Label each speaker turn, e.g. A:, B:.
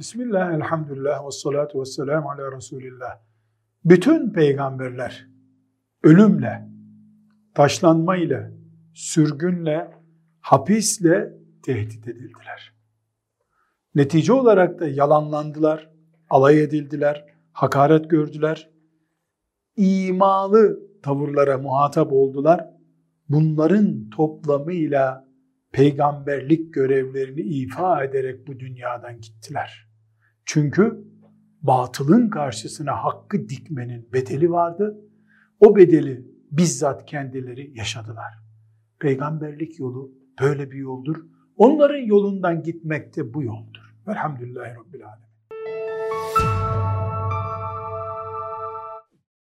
A: Bismillah, elhamdülillah, ve salatu ve selamu ala Resulillah. Bütün peygamberler ölümle, taşlanmayla, sürgünle, hapisle tehdit edildiler. Netice olarak da yalanlandılar, alay edildiler, hakaret gördüler. İmalı tavırlara muhatap oldular. Bunların toplamıyla peygamberlik görevlerini ifa ederek bu dünyadan gittiler. Çünkü batılın karşısına hakkı dikmenin bedeli vardı. O bedeli bizzat kendileri yaşadılar. Peygamberlik yolu böyle bir yoldur. Onların yolundan gitmek de bu yoldur. Velhamdülillahi Rabbil Alemin.